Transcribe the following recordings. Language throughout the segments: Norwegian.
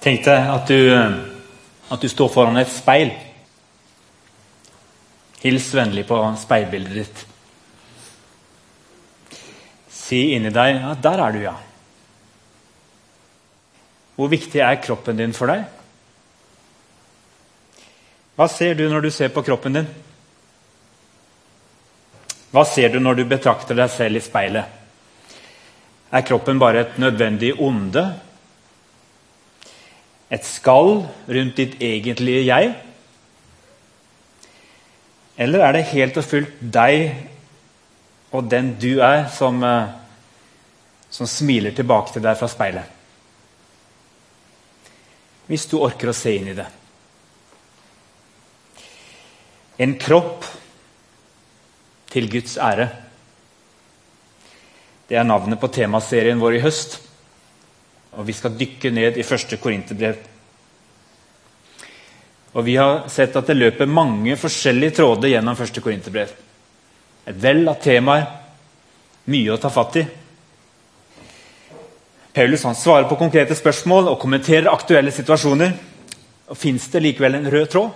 Tenk deg at du, at du står foran et speil. Hils vennlig på speilbildet ditt. Si inni deg ja, 'Der er du, ja'. Hvor viktig er kroppen din for deg? Hva ser du når du ser på kroppen din? Hva ser du når du betrakter deg selv i speilet? Er kroppen bare et nødvendig onde? Et skall rundt ditt egentlige jeg? Eller er det helt og fullt deg og den du er, som, eh, som smiler tilbake til deg fra speilet? Hvis du orker å se inn i det. En kropp til Guds ære. Det er navnet på temaserien vår i høst. Og vi skal dykke ned i første Korinterbrev. Og vi har sett at det løper mange forskjellige tråder gjennom første Korinterbrev. Et vell av temaer, mye å ta fatt i. Paulus han svarer på konkrete spørsmål og kommenterer aktuelle situasjoner. Og Fins det likevel en rød tråd?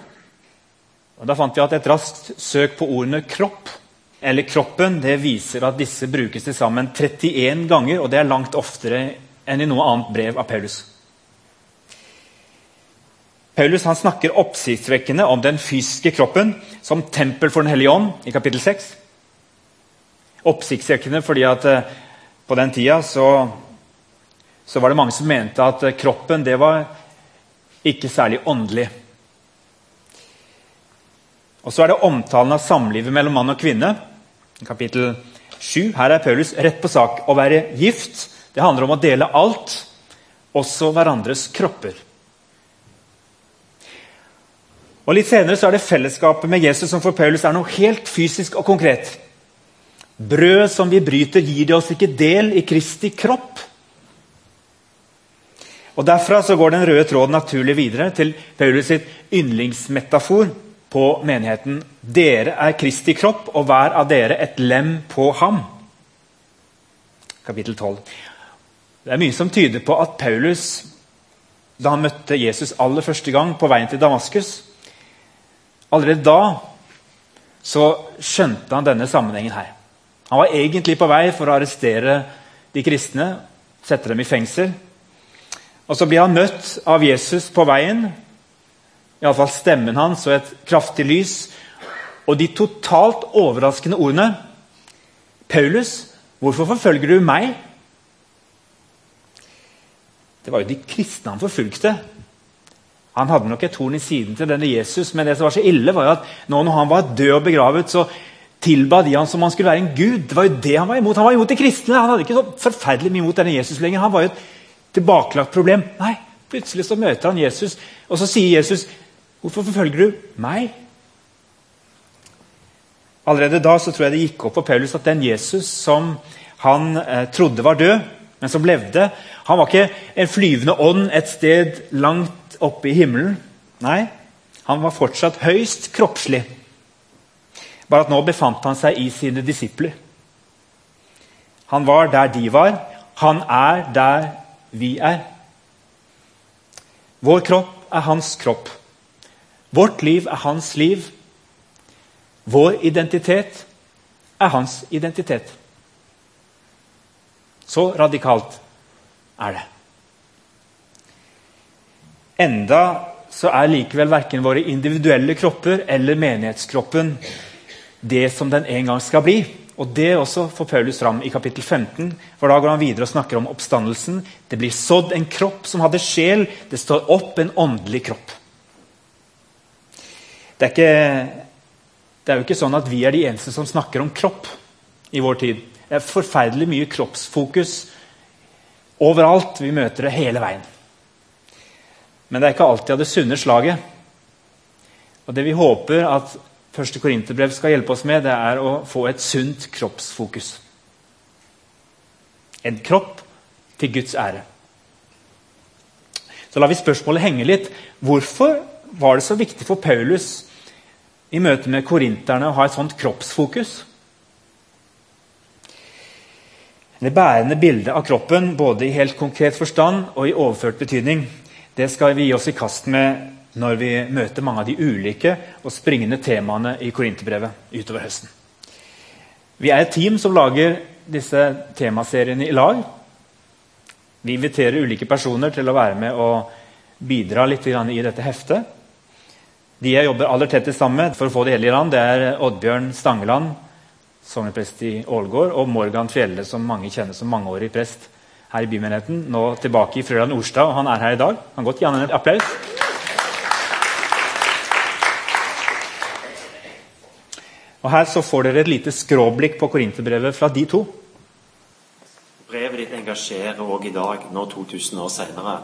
Og Da fant vi at et raskt søk på ordene 'kropp' eller kroppen, det viser at disse brukes til sammen 31 ganger, og det er langt oftere enn i noe annet brev av Paulus. Paulus snakker oppsiktsvekkende om den fysiske kroppen som tempel for Den hellige ånd i kapittel 6. Oppsiktsvekkende fordi at eh, på den tida så, så var det mange som mente at eh, kroppen det var ikke særlig åndelig. Og så er det omtalen av samlivet mellom mann og kvinne kapittel 7. Her er Paulus rett på sak. Å være gift det handler om å dele alt, også hverandres kropper. Og Litt senere så er det fellesskapet med Jesus som for Paulus er noe helt fysisk og konkret. Brød som vi bryter, gir det oss ikke del i Kristi kropp. Og Derfra så går den røde tråden naturlig videre til Paulus sitt yndlingsmetafor på menigheten. Dere er Kristi kropp, og hver av dere et lem på ham. Kapittel 12. Det er mye som tyder på at Paulus, da han møtte Jesus aller første gang på veien til Damaskus Allerede da så skjønte han denne sammenhengen her. Han var egentlig på vei for å arrestere de kristne, sette dem i fengsel. Og Så blir han møtt av Jesus på veien iallfall stemmen hans og et kraftig lys. Og de totalt overraskende ordene Paulus, hvorfor forfølger du meg? Det var jo de kristne han forfulgte. Han hadde nok et horn i siden til denne Jesus, men det som var så ille var at nå når han var død og begravet, så tilba de han som han skulle være en gud. Det var jo det Han var imot Han var imot de kristne. Han hadde ikke så forferdelig mye imot denne Jesus lenger. Han var jo et tilbakelagt problem. Nei, Plutselig så møter han Jesus, og så sier Jesus Hvorfor forfølger du meg? Allerede da så tror jeg det gikk opp for Paulus at den Jesus som han eh, trodde var død, men som levde Han var ikke en flyvende ånd et sted langt oppe i himmelen. Nei, han var fortsatt høyst kroppslig. Bare at nå befant han seg i sine disipler. Han var der de var. Han er der vi er. Vår kropp er hans kropp. Vårt liv er hans liv. Vår identitet er hans identitet. Så radikalt er det. Enda så er likevel verken våre individuelle kropper eller menighetskroppen det som den en gang skal bli. Og Det også får Paulus fram i kapittel 15. for Da går han videre og snakker om oppstandelsen. Det blir sådd en kropp som hadde sjel. Det står opp en åndelig kropp. Det er, ikke, det er jo ikke sånn at vi er de eneste som snakker om kropp i vår tid. Det er forferdelig mye kroppsfokus overalt. Vi møter det hele veien. Men det er ikke alltid av det sunne slaget. Og Det vi håper at første Korinterbrev skal hjelpe oss med, det er å få et sunt kroppsfokus. En kropp til Guds ære. Så lar vi spørsmålet henge litt. Hvorfor var det så viktig for Paulus i møte med korinterne å ha et sånt kroppsfokus? Det bærende bildet av kroppen, både i helt konkret forstand og i overført betydning, det skal vi gi oss i kast med når vi møter mange av de ulike og springende temaene i Korinterbrevet utover høsten. Vi er et team som lager disse temaseriene i lag. Vi inviterer ulike personer til å være med og bidra litt i dette heftet. De jeg jobber aller tettest sammen med for å få det hele i land, det er Oddbjørn Stangeland, sogneprest i Ålgård, og Morgan Fjelle, som mange kjenner som mangeårig prest her i bymenigheten. Nå tilbake i Frøland Orstad, og han er her i dag. Han godt gi han en applaus. Og Her så får dere et lite skråblikk på Korinterbrevet fra de to. Brevet ditt engasjerer òg i dag, nå 2000 år senere.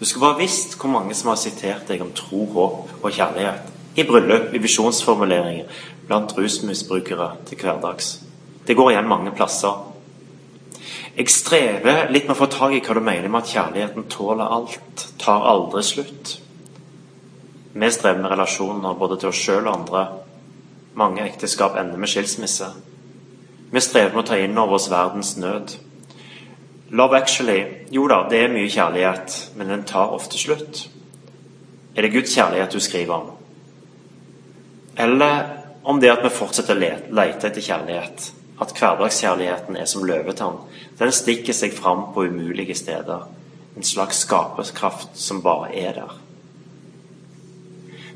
Du skulle bare visst hvor mange som har sitert deg om tro, håp og kjærlighet. I bryllup, i visjonsformuleringer, blant rusmisbrukere til hverdags. Det går igjen mange plasser. Jeg strever litt med å få tak i hva du mener med at kjærligheten tåler alt, tar aldri slutt. Vi strever med relasjoner både til oss sjøl og andre. Mange ekteskap ender med skilsmisse. Vi strever med å ta inn over oss verdens nød. Love Actually Jo da, det er mye kjærlighet, men den tar ofte slutt. Er det Guds kjærlighet du skriver om? Eller om det at vi fortsetter å lete etter kjærlighet? At hverdagskjærligheten er som løvetann. Den stikker seg fram på umulige steder. En slags skaperkraft som bare er der.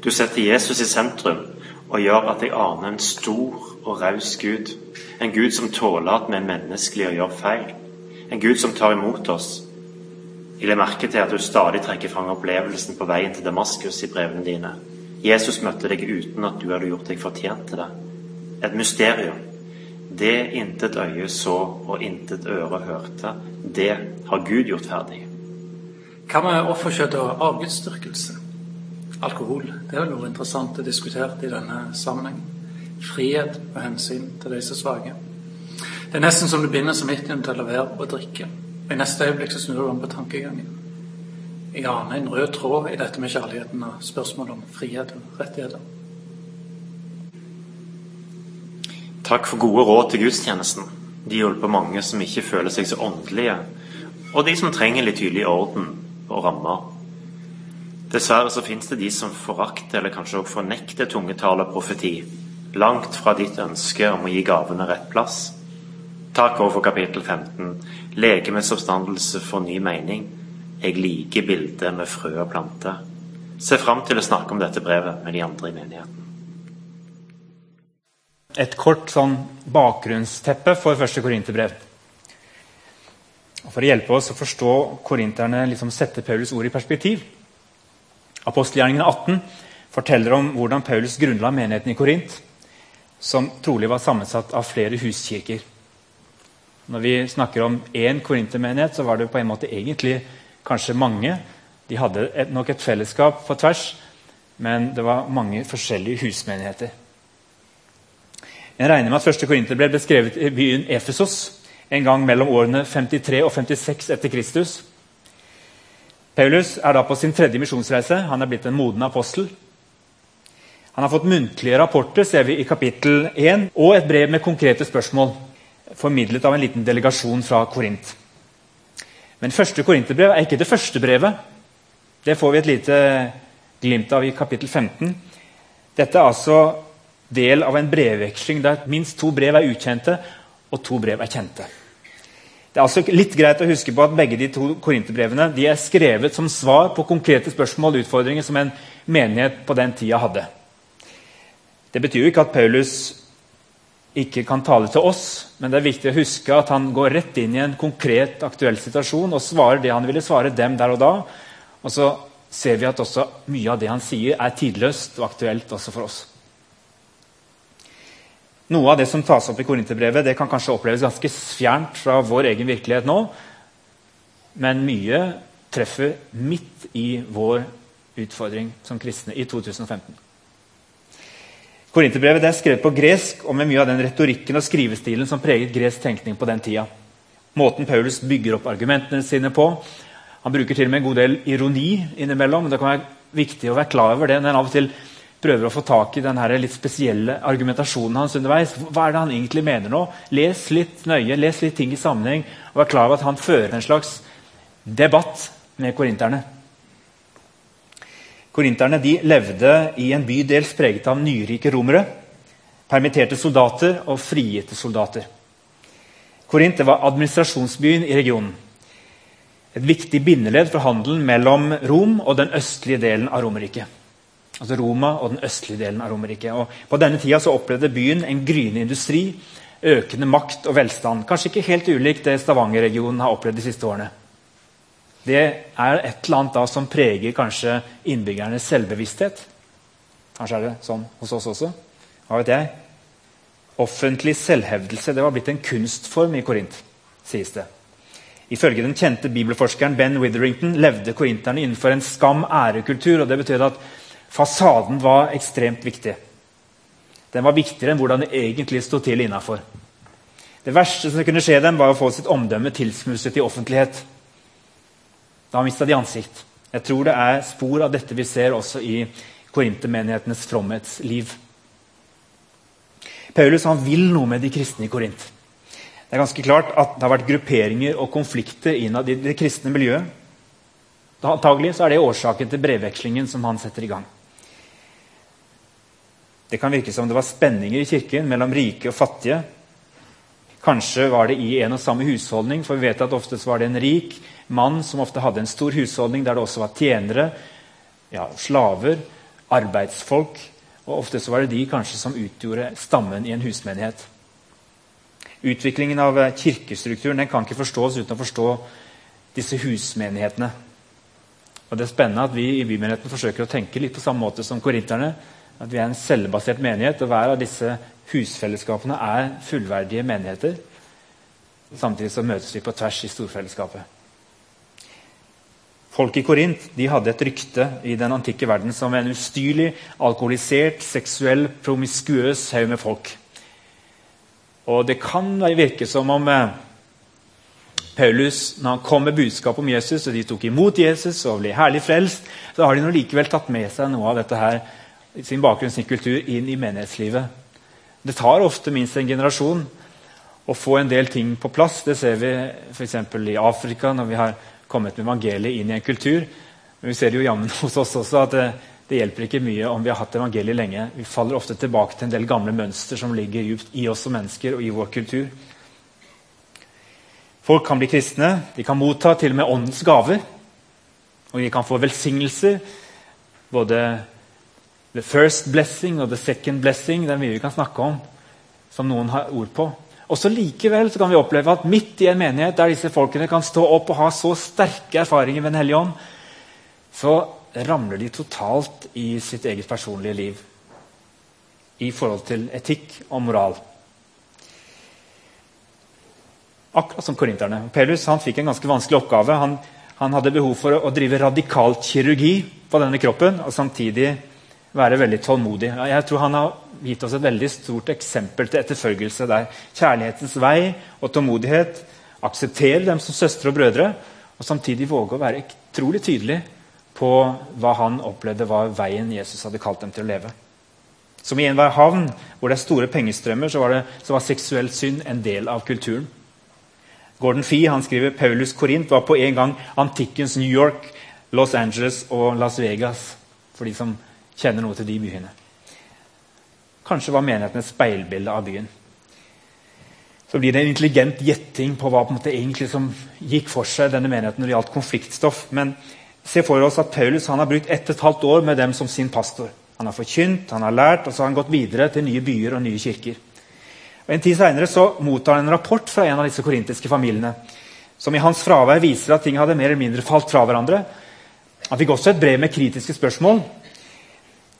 Du setter Jesus i sentrum og gjør at jeg aner en stor og raus Gud. En Gud som tåler at vi er menneskelige og gjør feil. En Gud som tar imot oss. Jeg legger merke til at du stadig trekker fram opplevelsen på veien til Damaskus i brevene dine. Jesus møtte deg uten at du hadde gjort deg fortjent til det. Et mysterium. Det intet øye så og intet øre hørte, det har Gud gjort ferdig. Hva med offerkjøtt og avgudsdyrkelse? Alkohol det er vel noe interessant å diskutere i denne sammenhengen. Frihet og hensyn til de som er svake. Det er nesten som du binder samvittigheten til å la være å drikke. Og I neste øyeblikk så snur du om på tankegangen. Jeg aner en rød tråd i dette med kjærligheten og spørsmålet om frihet og rettigheter. Takk for gode råd til gudstjenesten. De hjelper mange som ikke føler seg så åndelige, og de som trenger litt tydelig orden og rammer. Dessverre så finnes det de som forakter eller kanskje også fornekter tungetale profeti, langt fra ditt ønske om å gi gavene rett plass. Takk over for kapittel 15. Legemets oppstandelse for ny mening. Jeg liker bildet med frø og plante. Se fram til å snakke om dette brevet med de andre i menigheten. Et kort sånn bakgrunnsteppe for første korinterbrev. For å hjelpe oss å forstå korinterne liksom sette Paulus ord i perspektiv. Apostelgjerningen 18 forteller om hvordan Paulus grunnla menigheten i Korint, som trolig var sammensatt av flere huskirker. Når vi snakker om én korintermenighet, så var det på en måte egentlig kanskje mange. De hadde et, nok et fellesskap på tvers, men det var mange forskjellige husmenigheter. Jeg regner med at første korinterbrev ble skrevet i byen Efesos en gang mellom årene 53 og 56 etter Kristus. Paulus er da på sin tredje misjonsreise. Han er blitt en moden apostel. Han har fått muntlige rapporter ser vi i kapittel 1, og et brev med konkrete spørsmål formidlet av en liten delegasjon fra Korint. Men første korinterbrev er ikke det første brevet. Det får vi et lite glimt av i kapittel 15. Dette er altså del av en brevveksling der minst to brev er ukjente, og to brev er kjente. Det er altså litt greit å huske på at Begge de to korinterbrevene er skrevet som svar på konkrete spørsmål og utfordringer som en menighet på den tida hadde. Det betyr jo ikke at Paulus ikke kan tale til oss, men det er viktig å huske at han går rett inn i en konkret, aktuell situasjon og svarer det han ville svare dem der og da. Og så ser vi at også mye av det han sier, er tidløst og aktuelt også for oss. Noe av det som tas opp i Korinterbrevet, kan kanskje oppleves ganske fjernt fra vår egen virkelighet nå, men mye treffer midt i vår utfordring som kristne i 2015. Korinterbrevet er skrevet på gresk og med mye av den retorikken og skrivestilen som preget gresk tenkning på den tida. Måten Paulus bygger opp argumentene sine på. Han bruker til og med en god del ironi innimellom. Det kan være viktig å være klar over det når han av og til prøver å få tak i den litt spesielle argumentasjonen hans underveis. Hva er det han egentlig mener nå? Les litt nøye, les litt ting i sammenheng, og vær klar over at han fører en slags debatt med korinterne. Korinterne de levde i en by dels preget av nyrike romere, permitterte soldater og frigitte soldater. Korint var administrasjonsbyen i regionen. Et viktig bindeledd for handelen mellom Rom og den østlige delen av Romerriket. Altså Roma og den østlige delen av Romerriket. På denne tida opplevde byen en gryende industri, økende makt og velstand. Kanskje ikke helt ulikt det Stavanger-regionen har opplevd de siste årene. Det er et eller annet da som preger kanskje innbyggernes selvbevissthet. Kanskje er det sånn hos oss også. Hva vet jeg? Offentlig selvhevdelse det var blitt en kunstform i Korint, sies det. Ifølge den kjente bibelforskeren Ben Witherington levde korinterne innenfor en skam-ære-kultur. og Det betød at fasaden var ekstremt viktig. Den var viktigere enn hvordan det egentlig sto til innafor. Det verste som kunne skje dem, var å få sitt omdømme tilsmuset i offentlighet. Da mista de ansikt. Jeg tror det er spor av dette vi ser også i korintermenighetenes fromhetsliv. Paulus vil noe med de kristne i Korint. Det er ganske klart at det har vært grupperinger og konflikter innad i det kristne miljøet. Antagelig er det årsaken til brevvekslingen som han setter i gang. Det kan virke som det var spenninger i kirken mellom rike og fattige. Kanskje var det i en og samme husholdning, for vi vet at ofte var det en rik mann som ofte hadde en stor husholdning der det også var tjenere, ja, slaver, arbeidsfolk. Og ofte var det de kanskje som utgjorde stammen i en husmenighet. Utviklingen av kirkestrukturen kan ikke forstås uten å forstå disse husmenighetene. Og Det er spennende at vi i bymenigheten forsøker å tenke litt på samme måte som korinterne. At vi er en selvbasert menighet, og hver av disse husfellesskapene er fullverdige menigheter. Samtidig så møtes vi på tvers i storfellesskapet. Folk i Korint de hadde et rykte i den antikke verden som en ustyrlig, alkoholisert, seksuell, promiskuøs haug med folk. Og Det kan virke som om eh, Paulus, når han kom med budskap om Jesus, og de tok imot Jesus og ble herlig frelst, så har de likevel tatt med seg noe av dette her, sin bakgrunn, sin kultur, inn i menighetslivet. Det tar ofte minst en generasjon å få en del ting på plass. Det ser vi f.eks. i Afrika, når vi har kommet med evangeliet inn i en kultur. Men vi ser jo jammen hos oss også at det, det, hjelper ikke mye om vi har hatt evangeliet lenge. Vi faller ofte tilbake til en del gamle mønster som ligger djupt i oss som mennesker og i vår kultur. Folk kan bli kristne, de kan motta til og med åndens gaver. Og de kan få velsignelser. Både the first blessing og the second blessing. Det er vi kan snakke om som noen har ord på. Også likevel så kan vi oppleve at midt i en menighet der disse folkene kan stå opp og ha så sterke erfaringer med Den hellige ånd, så ramler de totalt i sitt eget personlige liv i forhold til etikk og moral. Akkurat som korinterne. Pelus fikk en ganske vanskelig oppgave. Han, han hadde behov for å, å drive radikalt kirurgi på denne kroppen og samtidig være veldig tålmodig. Jeg tror Han har gitt oss et veldig stort eksempel til etterfølgelse der kjærlighetens vei og tålmodighet aksepterer dem som søstre og brødre, og samtidig våge å være utrolig tydelig på hva han opplevde var veien Jesus hadde kalt dem til å leve. Som i enhver havn hvor det er store pengestrømmer, så var, det, så var seksuell synd en del av kulturen. Gordon Fee han skriver Paulus Korint var på en gang antikkens New York, Los Angeles og Las Vegas. For de som kjenner noe til de byene. Kanskje var menigheten et speilbilde av byen. Så blir det en intelligent gjetting på hva på måte egentlig som gikk for seg denne menigheten når det gjaldt konfliktstoff. Men se for oss at Paulus har brukt ett og et halvt år med dem som sin pastor. Han har forkynt, han har lært, og så har han gått videre til nye byer og nye kirker. Og En tid senere mottar han en rapport fra en av disse korintiske familiene, som i hans fravær viser at ting hadde mer eller mindre falt fra hverandre. Han fikk også et brev med kritiske spørsmål,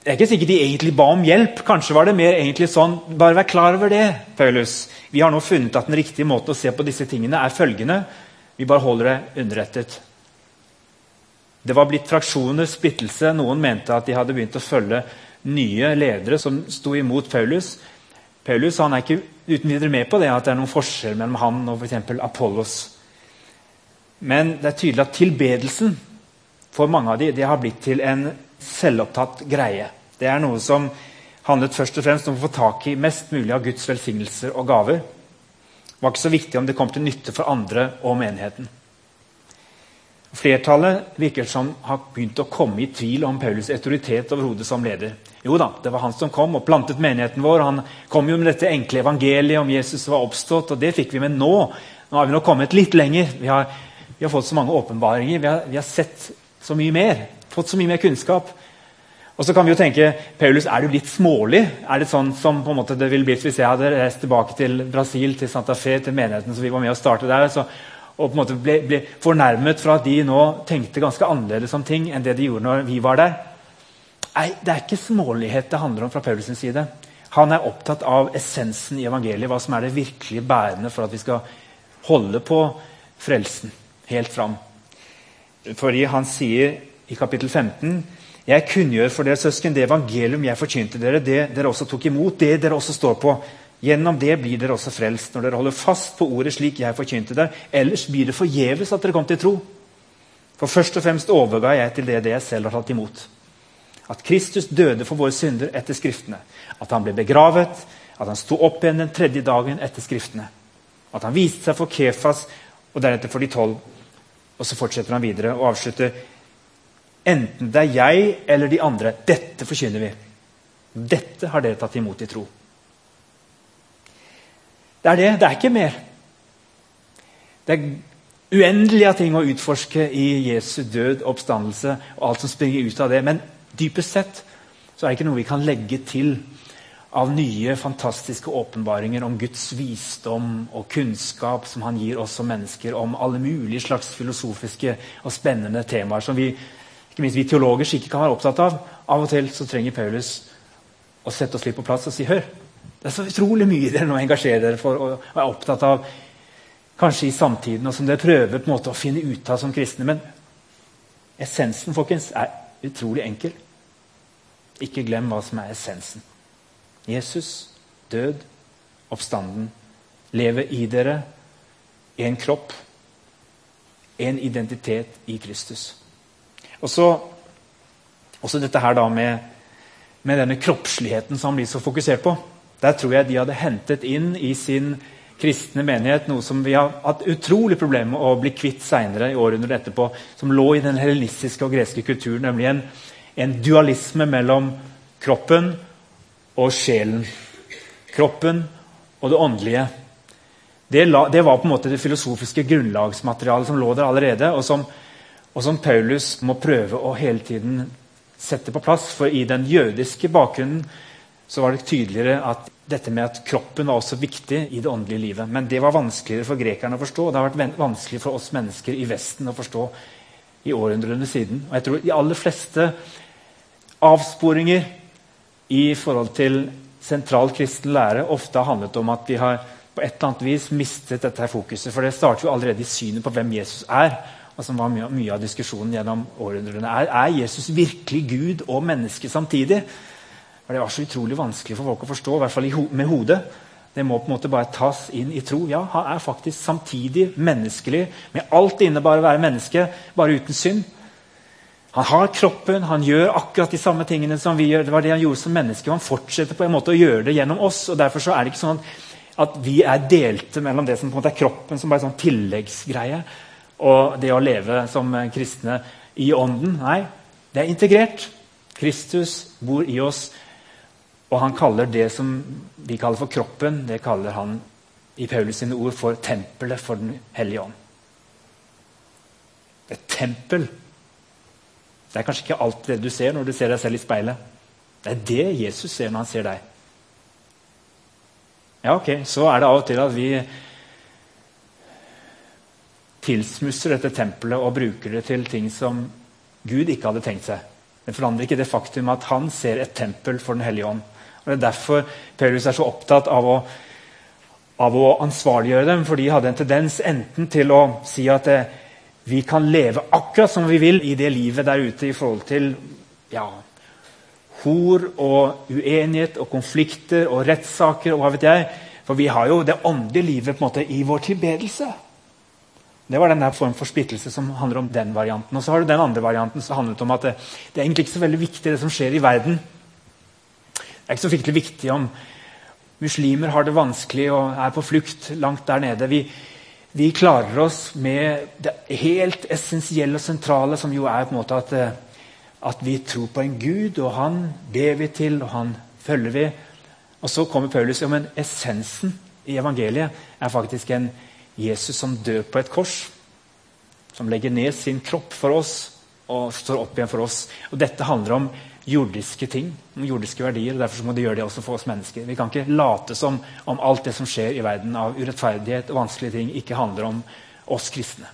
det er ikke sikkert de egentlig ba om hjelp. Kanskje var det mer egentlig sånn Bare vær klar over det, Paulus. Vi har nå funnet at den riktige måten å se på disse tingene er følgende. Vi bare holder det underrettet. Det var blitt fraksjoner, splittelse. Noen mente at de hadde begynt å følge nye ledere som sto imot Paulus. Paulus han er ikke uten videre med på det at det er noen forskjell mellom han og f.eks. Apollos. Men det er tydelig at tilbedelsen for mange av dem, har blitt til en selvopptatt greie. Det er noe som handlet først og fremst om å få tak i mest mulig av Guds velsignelser og gaver. Det var ikke så viktig om det kom til nytte for andre og menigheten. Flertallet virker som har begynt å komme i tvil om Paulus' autoritet overhodet som leder. Jo da, det var han som kom og plantet menigheten vår. Han kom jo med dette enkle evangeliet om Jesus var oppstått, og det fikk vi med nå. Nå har vi nå kommet litt lenger. Vi har, vi har fått så mange åpenbaringer. Vi vi har sett så mye mer. Fått så mye mer kunnskap. Og så kan vi jo tenke Paulus, er du litt smålig? Er det sånn som på en måte det ville blitt hvis jeg hadde reist tilbake til Brasil, til Santa Fe, til menigheten som vi var med å starte der, så, og på en måte ble, ble, fornærmet for at de nå tenkte ganske annerledes om ting enn det de gjorde når vi var der? Nei, Det er ikke smålighet det handler om fra Paulus' side. Han er opptatt av essensen i evangeliet, hva som er det virkelig bærende for at vi skal holde på frelsen helt fram. Fordi han sier i kapittel 15 jeg kunngjør for dere søsken, det evangelium jeg forkynte dere, det dere også tok imot, det dere også står på. Gjennom det blir dere også frelst, når dere holder fast på ordet slik jeg forkynte det. Ellers blir det forgjeves at dere kom til tro. For først og fremst overga jeg til det det jeg selv har tatt imot. At Kristus døde for våre synder etter Skriftene. At han ble begravet, at han sto opp igjen den tredje dagen etter Skriftene. At han viste seg for Kefas og deretter for de tolv. Og så fortsetter han videre og avslutter Enten det er jeg eller de andre. Dette forkynner vi. Dette har dere tatt imot i tro. Det er det. Det er ikke mer. Det er uendelige ting å utforske i Jesu død, oppstandelse og alt som springer ut av det. Men dypest sett så er det ikke noe vi kan legge til av nye, fantastiske åpenbaringer om Guds visdom og kunnskap som han gir oss som mennesker, om alle mulige slags filosofiske og spennende temaer som vi ikke minst vi teologer ikke kan være opptatt av. Av og til så trenger Paulus å sette oss litt på plass og si hør, det er så utrolig mye dere nå engasjerer dere for og er opptatt av kanskje i samtiden, og som dere prøver på en måte å finne ut av som kristne. Men essensen folkens, er utrolig enkel. Ikke glem hva som er essensen. Jesus, død, oppstanden, lever i dere, en kropp, en identitet i Kristus. Og så også dette her da med, med denne kroppsligheten som han blir så fokusert på. Der tror jeg de hadde hentet inn i sin kristne menighet noe som vi har hatt utrolig problemer med å bli kvitt seinere, i århundret etterpå, som lå i den helenistiske og greske kulturen, nemlig en, en dualisme mellom kroppen og sjelen. Kroppen og det åndelige. Det, la, det, var på en måte det filosofiske grunnlagsmaterialet som lå der allerede, og som og som Paulus må prøve å hele tiden sette på plass. For i den jødiske bakgrunnen så var det tydeligere at dette med at kroppen var også viktig i det åndelige livet. Men det var vanskeligere for grekerne å forstå. og Det har vært vanskelig for oss mennesker i Vesten å forstå i århundrene siden. Og jeg tror De aller fleste avsporinger i forhold til sentral kristen lære ofte har handlet om at vi har på et eller annet vis mistet dette fokuset. For det starter jo allerede i synet på hvem Jesus er og som var mye, mye av diskusjonen gjennom århundrene. Er, er, Jesus virkelig Gud og menneske samtidig? Og Det var så utrolig vanskelig for folk å forstå, i hvert fall med hodet. Det må på en måte bare tas inn i tro. Ja, Han er faktisk samtidig menneskelig, med alt det innebærer å være menneske, bare uten synd. Han har kroppen, han gjør akkurat de samme tingene som vi gjør. Det var det han gjorde som menneske, og han fortsetter på en måte å gjøre det gjennom oss. og Derfor så er det ikke sånn at vi er delte mellom det som på en måte er kroppen, som bare er sånn tilleggsgreie, og det å leve som kristne i ånden. Nei, det er integrert. Kristus bor i oss, og han kaller det som vi kaller for kroppen, det kaller han i Paulus sine ord for tempelet for Den hellige ånd. Et tempel. Det er kanskje ikke alt det du ser når du ser deg selv i speilet. Det er det Jesus ser når han ser deg. Ja, ok, Så er det av og til at vi tilsmusser dette tempelet og bruker det til ting som Gud ikke hadde tenkt seg. Det forandrer ikke det faktum at han ser et tempel for Den hellige ånd. Og Det er derfor Paulus er så opptatt av å, av å ansvarliggjøre dem. For de hadde en tendens enten til å si at eh, vi kan leve akkurat som vi vil i det livet der ute i forhold til ja, hor og uenighet og konflikter og rettssaker og hva vet jeg. For vi har jo det åndelige livet på en måte i vår tilbedelse. Det var den der form for splittelse som handler om den varianten. Og så har du den andre varianten som handlet om at det, det er egentlig ikke så veldig viktig det som skjer i verden. Det er ikke så fryktelig viktig om muslimer har det vanskelig og er på flukt langt der nede. Vi, vi klarer oss med det helt essensielle og sentrale, som jo er på en måte at, eh, at vi tror på en Gud, og han ber vi til, og han følger vi. Og så kommer Paulus. Ja, men essensen i evangeliet er faktisk en Jesus som dør på et kors. Som legger ned sin kropp for oss og står opp igjen for oss. Og Dette handler om jordiske ting, om jordiske verdier. og Derfor må det gjøre det også for oss mennesker. Vi kan ikke late som om alt det som skjer i verden av urettferdighet og vanskelige ting, ikke handler om oss kristne.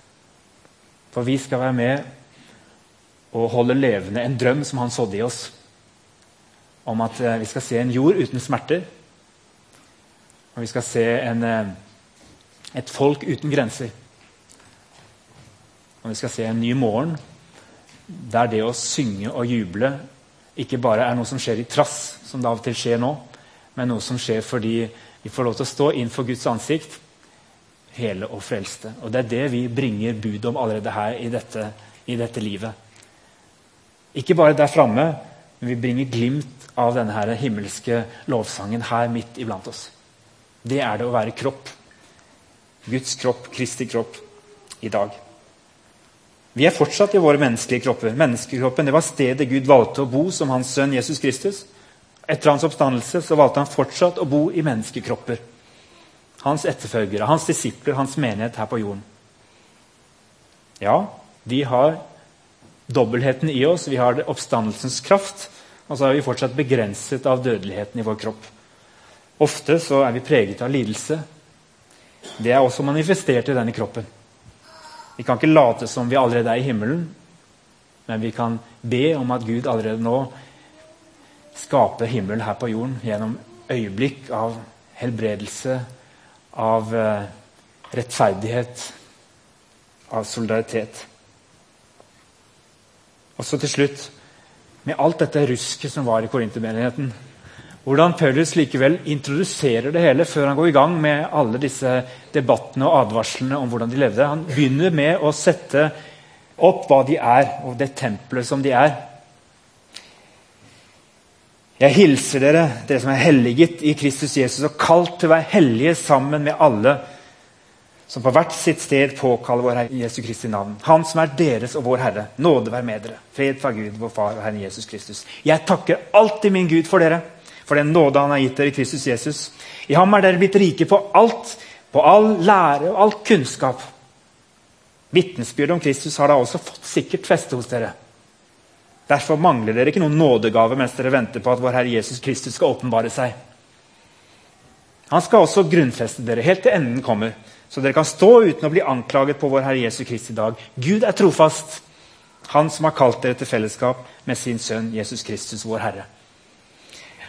For vi skal være med og holde levende en drøm som han sådde i oss. Om at eh, vi skal se en jord uten smerter. Og vi skal se en, eh, et folk uten grenser. Og vi skal se en ny morgen der det å synge og juble ikke bare er noe som skjer i trass, som det av og til skjer nå, men noe som skjer fordi vi får lov til å stå innenfor Guds ansikt, hele og frelste. Og Det er det vi bringer bud om allerede her i dette, i dette livet. Ikke bare der framme, men vi bringer glimt av denne himmelske lovsangen her midt iblant oss. Det er det å være kropp. Guds kropp, Kristi kropp, i dag. Vi er fortsatt i våre menneskelige kropper. Menneskekroppen det var stedet Gud valgte å bo som hans sønn Jesus Kristus. Etter hans oppstandelse så valgte han fortsatt å bo i menneskekropper. Hans etterfølgere, hans disipler, hans menighet her på jorden. Ja, vi har dobbeltheten i oss, vi har oppstandelsens kraft. Og så er vi fortsatt begrenset av dødeligheten i vår kropp. Ofte så er vi preget av lidelse. Det er også manifestert i denne kroppen. Vi kan ikke late som vi allerede er i himmelen, men vi kan be om at Gud allerede nå skaper himmelen her på jorden gjennom øyeblikk av helbredelse, av eh, rettferdighet, av solidaritet. Og så til slutt, med alt dette rusket som var i korintermenigheten hvordan Paulus likevel introduserer det hele før han går i gang med alle disse debattene og advarslene om hvordan de levde. Han begynner med å sette opp hva de er, og det tempelet som de er. Jeg hilser dere, dere som er helliget i Kristus Jesus, og kalt til å være hellige sammen med alle som på hvert sitt sted påkaller vår Herre Jesu Kristi navn. Han som er deres og vår Herre. Nåde være med dere. Fred fra Gud, vår Far og Herren Jesus Kristus. Jeg takker alltid min Gud for dere for den nåde han har gitt dere i Kristus Jesus. I ham er dere blitt rike på alt, på all lære og all kunnskap. Vitnesbyrd om Kristus har da også fått sikkert feste hos dere. Derfor mangler dere ikke noen nådegave mens dere venter på at vår Herre Jesus Kristus skal åpenbare seg. Han skal også grunnfeste dere helt til enden kommer, så dere kan stå uten å bli anklaget på vår Herre Jesus Kristi dag. Gud er trofast, Han som har kalt dere til fellesskap med sin sønn Jesus Kristus, vår Herre.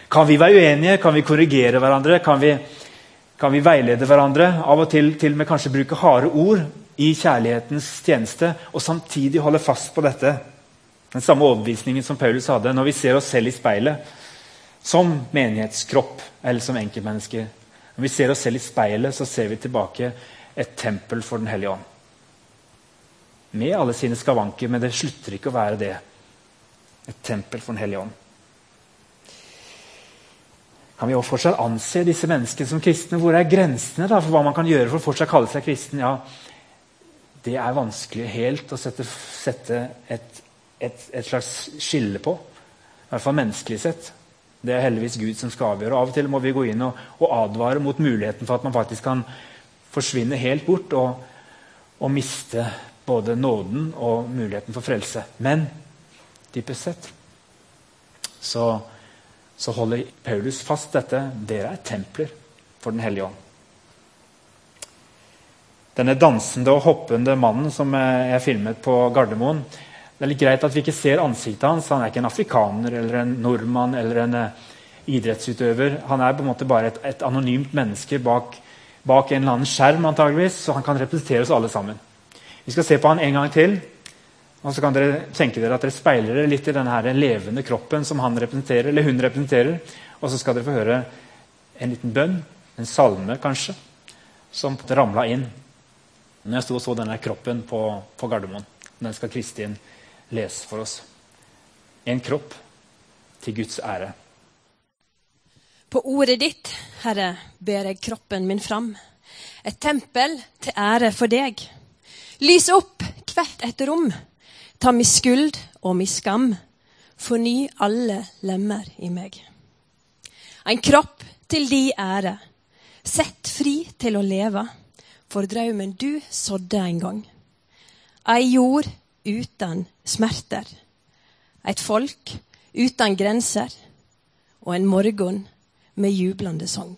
Kan vi være uenige? Kan vi korrigere hverandre? Kan vi, kan vi veilede hverandre? Av og til til og med kanskje bruke harde ord i kjærlighetens tjeneste, og samtidig holde fast på dette. Den samme overbevisningen som Paulus hadde når vi ser oss selv i speilet. Som menighetskropp eller som enkeltmennesker. Når vi ser oss selv i speilet, så ser vi tilbake et tempel for Den hellige ånd. Med alle sine skavanker, men det slutter ikke å være det. Et tempel for Den hellige ånd. Kan vi også fortsatt anse disse menneskene som kristne? Hvor er grensene da, for hva man kan gjøre for å fortsatt kalle seg kristen? Ja, det er vanskelig helt å sette, sette et, et, et, slags skille på. I hvert fall menneskelig sett. Det er heldigvis Gud som skal avgjøre. Av og til må vi gå inn og, og advare mot muligheten for at man faktisk kan forsvinne helt bort og, og miste både nåden og muligheten for frelse. Men dypest sett så så holder Paulus fast dette. Dere er templer for Den hellige ånd. Denne dansende og hoppende mannen som jeg filmet på Gardermoen Det er litt greit at vi ikke ser ansiktet hans. Han er ikke en afrikaner eller en nordmann eller en uh, idrettsutøver. Han er på en måte bare et, et anonymt menneske bak, bak, en eller annen skjerm, antageligvis, så han kan representere oss alle sammen. Vi skal se på han en gang til. Og så kan dere tenke dere at dere speiler dere litt i denne levende kroppen som han representerer, eller hun representerer. Og så skal dere få høre en liten bønn, en salme kanskje, som ramla inn når jeg sto og så denne kroppen på, på Gardermoen. Den skal Kristin lese for oss. En kropp til Guds ære. På ordet ditt, Herre, ber jeg kroppen min fram. Et tempel til ære for deg. Lys opp hvert et rom. Ta mi skuld og mi skam. Forny alle lemmer i meg. En kropp til di ære. Sett fri til å leve, for drømmen du sådde en gang. Ei jord uten smerter. Et folk uten grenser. Og en morgen med jublende sang.